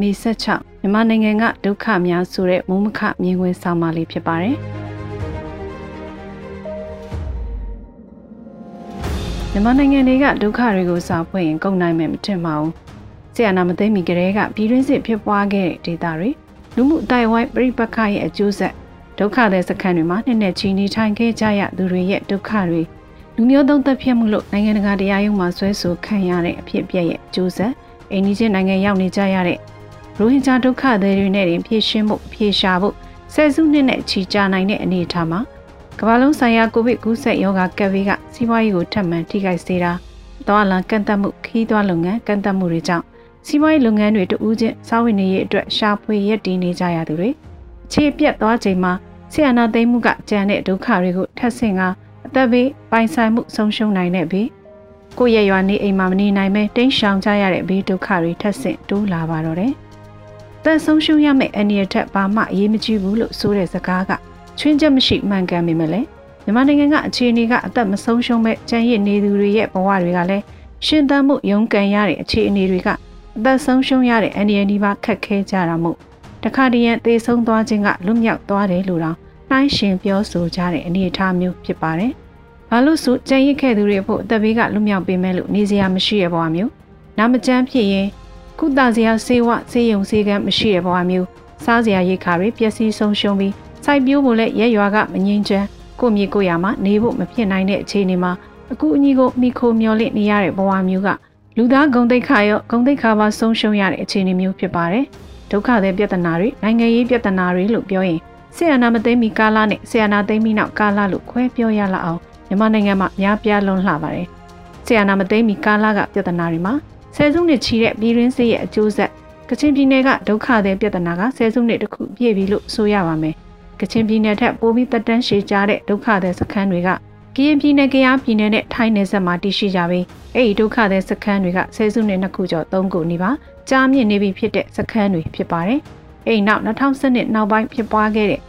မေ16မြန်မာနိုင်ငံကဒုက္ခများဆိုတဲ့မုံမခမြင်ကွင်းဆောင်မလေးဖြစ်ပါတယ်။မြန်မာနိုင်ငံတွေကဒုက္ခတွေကိုစာဖွင့်ရင်ကုန်နိုင်မယ်မထင်ပါဘူး။ဆီယနာမသိမီကလေးကပြည်တွင်းစစ်ဖြစ်ပွားခဲ့တဲ့ဒေသတွေလူမှုတိုင်ဝိုင်းပြိပခရဲ့အကျိုးဆက်ဒုက္ခတဲ့စခန်းတွေမှာနှစ်နှစ်ချီနေထိုင်ခဲ့ကြရသူတွေရဲ့ဒုက္ခတွေလူမျိုးသုံးသက်ဖြစ်မှုလို့နိုင်ငံတကာတရားရုံးမှာဆွဲဆိုခံရတဲ့အဖြစ်အပျက်ရဲ့အကျိုးဆက်အိန္ဒိယနိုင်ငံရောက်နေကြရတဲ့ ရိုဟင်ဂျာဒုက္ခသည်တွေနဲ့ဖြည့်ရှင်းဖို့ဖြေရှာဖို့ဆယ်စုနှစ်နဲ့ချီကြာနိုင်တဲ့အနေအထားမှာကမ္ဘာလုံးဆိုင်ရာကိုဗစ်ကူးစက်ရောဂါကပ်ဘေးကစီးပွားရေးကိုထပ်မံထိခိုက်စေတာသွားလံကန့်သက်မှုခီးသွွားလုပ်ငန်းကန့်သက်မှုတွေကြောင့်စီးပွားရေးလုပ်ငန်းတွေတူးချင်းစာဝင်နေရေးအတွက်ရှာဖွေရက်တည်နေကြရသူတွေအခြေပြတ်သွားချိန်မှာဆီယနာသိမ်းမှုကကြံတဲ့ဒုက္ခတွေကိုထပ်ဆင့်ကအသက်ဘေးပိုင်ဆိုင်မှုဆုံးရှုံးနိုင်တဲ့ဘေးကိုယ့်ရဲ့ရွာနေအိမ်မှာမနေနိုင်ပဲတိမ်းရှောင်ကြရတဲ့ဘေးဒုက္ခတွေထပ်ဆင့်တိုးလာပါတော့တယ်။ တန်ဆုံးရှုံးရမယ့်အနေအထက်ဘာမှအရေးမကြီးဘူးလို့ဆိုတဲ့စကားကချွင်းချက်မရှိမှန်ကန်ပေမဲ့လည်းမြန်မာနိုင်ငံကအခြေအနေကအသက်မဆုံးရှုံးမဲ့ကြံရစ်နေသူတွေရဲ့ဘဝတွေကလည်းရှင်သန်မှုရုန်းကန်ရတဲ့အခြေအနေတွေကအသက်ဆုံးရှုံးရတဲ့အနေအနီးပါခက်ခဲကြတာမို့တခါတည်းရန်သေဆုံးသွားခြင်းကလွတ်မြောက်သွားတယ်လို့တော့နှိုင်းရှင်ပြောဆိုကြတဲ့အနေအထားမျိုးဖြစ်ပါတယ်။ဘာလို့ဆိုကြံရစ်ခဲ့သူတွေဖို့အသက်ဘေးကလွတ်မြောက်ပေးမယ်လို့နေစရာမရှိရဘဝမျိုး။နာမကျန်းဖြစ်ရင် ကုသစရာစေဝစေယုံစေကမ်းမရှိရဘဝမျိုး။စားစရာရိတ်ခါတွေပျက်စီးဆုံးရှုံးပြီးစိုက်ပျိုးဖို့လည်းရဲရွာကမငြိမ်းချမ်းကိုမြေကိုရမှာနေဖို့မဖြစ်နိုင်တဲ့အခြေအနေမှာအခုအညီကိုမိခိုမျောလင့်နေရတဲ့ဘဝမျိုးကလူသားဂုံတိတ်ခါရောဂုံတိတ်ခါပါဆုံးရှုံးရတဲ့အခြေအနေမျိုးဖြစ်ပါတယ်။ဒုက္ခတဲ့ပြဿနာတွေနိုင်ငံရေးပြဿနာတွေလို့ပြောရင်ဆီယနာမသိမီကာလနဲ့ဆီယနာသိမီနောက်ကာလလို့ခွဲပြောရလောက်အောင်မြန်မာနိုင်ငံမှာများပြားလွန်လှပါတယ်။ဆီယနာမသိမီကာလကပြဿနာတွေမှာ ဆယ်စုနှစ်ချီတဲ့ပြည်တွင်းစစ်ရဲ့အကျိုးဆက်ကချင်ပြည်နယ်ကဒုက္ခတဲ့ပြဿနာကဆယ်စုနှစ်တခုပြည့်ပြီလို့ဆိုရပါမယ်။ကချင်ပြည်နယ်ထက်ပိုပြီးတက်တန်းရှည်ကြတဲ့ဒုက္ခတဲ့စခန်းတွေကကရင်ပြည်နယ်ကရားပြည်နယ်နဲ့ထိုင်းနယ်စပ်မှာတည်ရှိကြပြီးအဲ့ဒီဒုက္ခတဲ့စခန်းတွေကဆယ်စုနှစ်နှစ်ခုကျော်သုံးခုနေပါကြားမြင့်နေပြီဖြစ်တဲ့စခန်းတွေဖြစ်ပါတယ်။အဲ့နောက်2012နောက်ပိုင်းဖြစ်ပွားခဲ့တဲ့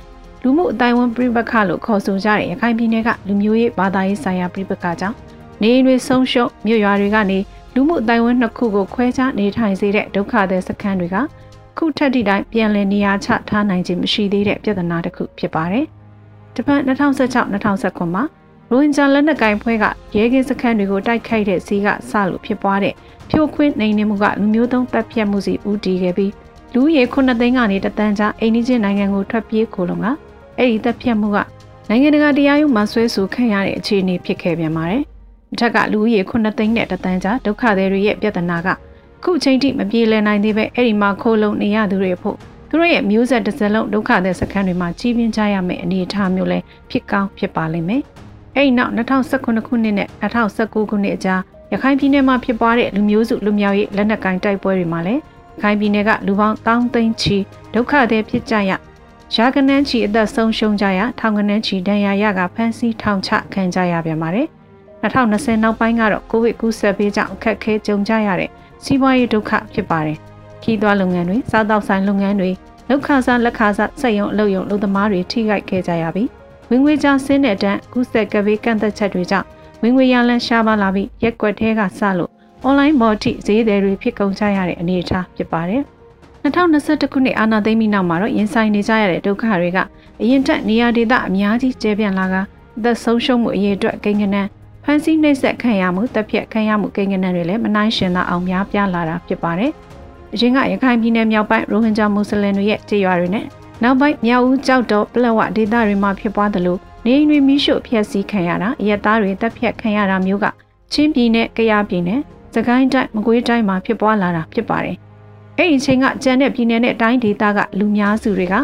လူမှုအတိုင်းဝန်ပြိပခလို့ခေါ်ဆိုကြတဲ့ရခိုင်ပြည်နယ်ကလူမျိုးရေးဘာသာရေးဆိုင်ရာပြိပခကြောင့်နေအိမ်တွေဆုံးရှုံးမြို့ရွာတွေကနေ လူမှုအတိုင်းဝန်နှစ်ခုကိုခွဲခြားနေထိုင်စေတဲ့ဒုက္ခတဲ့စခန်းတွေကခုထက်တိတိုင်းပြန်လည်နေရာချထားနိုင်ခြင်းမရှိသေးတဲ့ပြဿနာတစ်ခုဖြစ်ပါတယ်။တပတ်2016-2019မှာရိုဟင်ဂျာလက်နက်ကိုင်ဖွဲ့ကရဲကင်းစခန်းတွေကိုတိုက်ခိုက်တဲ့စီးကစလို့ဖြစ်ပွားတဲ့ဖြိုခွင်းနေနေမှုကလူမျိုးတုံးတပ်ဖြတ်မှုစီဦးတည်ခဲ့ပြီးလူရေ9သိန်းကနေတသန်းကြားအိန္ဒိချင်းနိုင်ငံကိုထွက်ပြေးခိုလုံကအဲ့ဒီတပ်ဖြတ်မှုကနိုင်ငံတကာတရားရုံးမှာဆွဲဆိုခံရတဲ့အခြေအနေဖြစ်ခဲ့ပြန်ပါတယ်။ အထက်ကလူဦးရေ9သိန်းနဲ့တသန်းကြားဒုက္ခသည်တွေရဲ့ပြဿနာကခုချိန်ထိမပြေလည်နိုင်သေးပဲအဲ့ဒီမှာခိုးလုံနေရသူတွေဖို့သူတို့ရဲ့မျိုးဆက်တစ်စလုံးဒုက္ခသည်စခန်းတွေမှာကြီးပြင်းကြရမယ့်အနေအထားမျိုးလဲဖြစ်ကောင်းဖြစ်ပါလိမ့်မယ်။အဲ့ဒီနောက်2019ခုနှစ်နဲ့2019ခုနှစ်အကြားရခိုင်ပြည်နယ်မှာဖြစ်ပွားတဲ့လူမျိုးစုလူမျိုးရေးလက်နက်ကင်တိုက်ပွဲတွေမှာလည်းရခိုင်ပြည်နယ်ကလူပေါင်းတောင်းသိန်းချီဒုက္ခသည်ဖြစ်ကြရရာကနန်းချီအသက်ဆုံးရှုံးကြရထောင်ကနန်းချီဒဏ်ရာရကဖမ်းဆီးထောင်ချခံကြရပြန်ပါတယ် 2020နောက်ပိုင်းကတော့ကိုဗစ်ကူးစက်ပေးကြောင့်အခက်အခဲကြုံကြရတဲ့စီးပွားရေးဒုက္ခဖြစ်ပါတယ်ခီးသွွားလုပ်ငန်းတွေစားတောက်ဆိုင်လုပ်ငန်းတွေလောက်ခါစားလက်ခါစားစက်ရုံအလုပ်ရုံလုပ်သမားတွေထိခိုက်ခဲ့ကြရပြီးဝင်ငွေကြောင့်ဆင်းတဲ့တန်းကူးဆက်ကပေးကန့်သက်ချက်တွေကြောင့်ဝင်ငွေရလန်းရှားပါလာပြီးရက်ွက်ထဲကစလို့ online မော်တိဈေးသည်တွေဖြစ်ကုန်ကြရတဲ့အနေအထားဖြစ်ပါတယ်။2021ခုနှစ်အာဏာသိမ်းပြီးနောက်မှာတော့ရင်ဆိုင်နေကြရတဲ့ဒုက္ခတွေကအရင်တက်နေရာဒေသအများကြီးကျဲပြန့်လာကသက်ဆုံးရှုံးမှုအရေးအတွက်ကိန်းဂဏန်း ဖန်ဆီးနှိပ်စက်ခံရမှုတပ်ဖြတ်ခံရမှုကိန်းဂဏန်းတွေလည်းမနိုင်ရှင်သာအောင်များပြားလာတာဖြစ်ပါတယ်။အရင်ကရခိုင်ပြည်နယ်မြောက်ပိုင်းရိုဟင်ဂျာမွတ်စလင်တွေရဲ့ကြေးရွာတွေနဲ့နောက်ပိုင်းမြောက်ဦးကြောက်တော့ပလက်ဝဒေသတွေမှာဖြစ်ပွားသလိုနေအိမ်တွေမိရှို့ဖျက်ဆီးခံရတာအရက်သားတွေတပ်ဖြတ်ခံရတာမျိုးကချင်းပြည်နယ်၊ကယားပြည်နယ်၊စကိုင်းတိုင်း၊မကွေးတိုင်းမှာဖြစ်ပွားလာတာဖြစ်ပါတယ်။အဲ့ဒီအချိန်ကကျန်တဲ့ပြည်နယ်နဲ့တိုင်းဒေသကလူများစုတွေက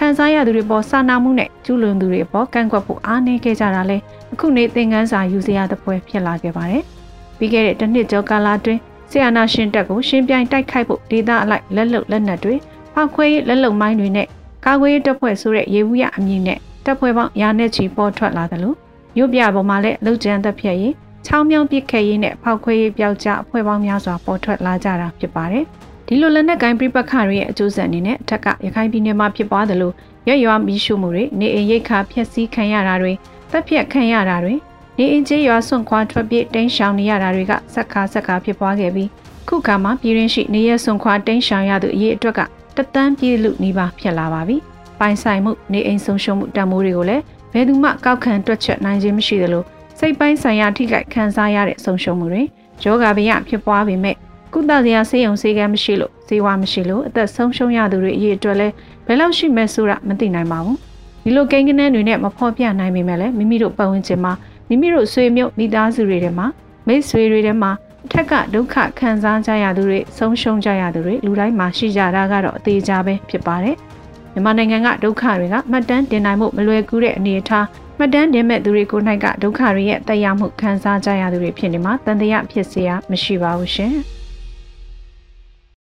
ခံစားရသူတွေပေါ်စာနာမှုနဲ့ကျူးလွန်သူတွေပေါ်ကန့်ကွက်ဖို့အားနည်းခဲ့ကြတာလဲအခုနေသင်ခန်းစာယူစရာသပွဲဖြစ်လာခဲ့ပါတယ်။ပြီးခဲ့တဲ့တစ်နှစ်ကျော်ကာလအတွင်းဆီယနာရှင်တက်ကိုရှင်ပြိုင်တိုက်ခိုက်ဖို့ဒေသအလိုက်လက်လုံလက်နက်တွေဖောက်ခွဲရေးလက်လုံမိုင်းတွေနဲ့ကာကွယ်ရေးတပ်ဖွဲ့ဆိုတဲ့ရေဘူးရအမည်နဲ့တပ်ဖွဲ့ပေါင်းရာနဲ့ချီပေါ်ထွက်လာတယ်လို့မြို့ပြပေါ်မှာလည်းလှုပ်ကြမ်းသက်ဖြစ်ရေးချောင်းမြောင်းပစ်ခတ်ရေးနဲ့ဖောက်ခွဲရေးပျောက်ကြားအဖွဲ့ပေါင်းများစွာပေါ်ထွက်လာကြတာဖြစ်ပါတယ်။ ဒီလိုလက်နက်ကိုင်းပြပခါတွေရဲ့အကျိုးဆက်အနေနဲ့အထက်ကရခိုင်ပြည်နယ်မှာဖြစ်ပွားသလိုရရွာမီးရှို့မှုတွေနေအိမ်ရိတ်ခါဖျက်ဆီးခံရတာတွေတပ်ဖြတ်ခံရတာတွေနေအိမ်ကျေးရွာဆွန့်ခွာထွက်ပြေးတိမ်းရှောင်နေရတာတွေကဆက်ခါဆက်ခါဖြစ်ပွားခဲ့ပြီးခုခါမှာပြည်ရင်းရှိနေရဆွန်ခွာတိန့်ရှောင်ရသူအရေးအတွက်ကတသန်းပြည်လူနီးပါးဖြစ်လာပါပြီ။ပိုင်ဆိုင်မှုနေအိမ်ဆုံးရှုံးမှုတန်မိုးတွေကိုလည်းဘယ်သူမှကောက်ခံတွက်ချက်နိုင်ခြင်းမရှိသလိုစိတ်ပိုင်းဆိုင်ရာထိခိုက်ခံစားရတဲ့ဆုံးရှုံးမှုတွေယောဂဗျဖြစ်ပွားပေမဲ့ ကုသစရာဆေးရုံဆေးကမ်းမရှိလို့ဈေးဝါမရှိလို့အသက်ဆုံးရှုံးရသူတွေအရေးအတွက်လည်းဘယ်လောက်ရှိမဲဆိုတာမသိနိုင်ပါဘူးဒီလိုကိန်းကနန်းတွေနဲ့မဖော်ပြနိုင်ပေမဲ့လည်းမိမိတို့ပတ်ဝန်းကျင်မှာမိမိတို့ဆွေမျိုးမိသားစုတွေထဲမှာမိတ်ဆွေတွေထဲမှာအထက်ကဒုက္ခခံစားကြရသူတွေဆုံးရှုံးကြရသူတွေလူတိုင်းမှာရှိကြတာကတော့အသေးချာပဲဖြစ်ပါတယ်မြန်မာနိုင်ငံကဒုက္ခတွေကမှတ်တမ်းတင်နိုင်မှုမလွယ်ကူတဲ့အနေအထားမှတ်တမ်းတင်မဲ့သူတွေကိုနိုင်ကဒုက္ခတွေရဲ့တက်ရောက်မှုခံစားကြရသူတွေဖြစ်နေမှာတန်တရားဖြစ်เสียမရှိပါဘူးရှင်။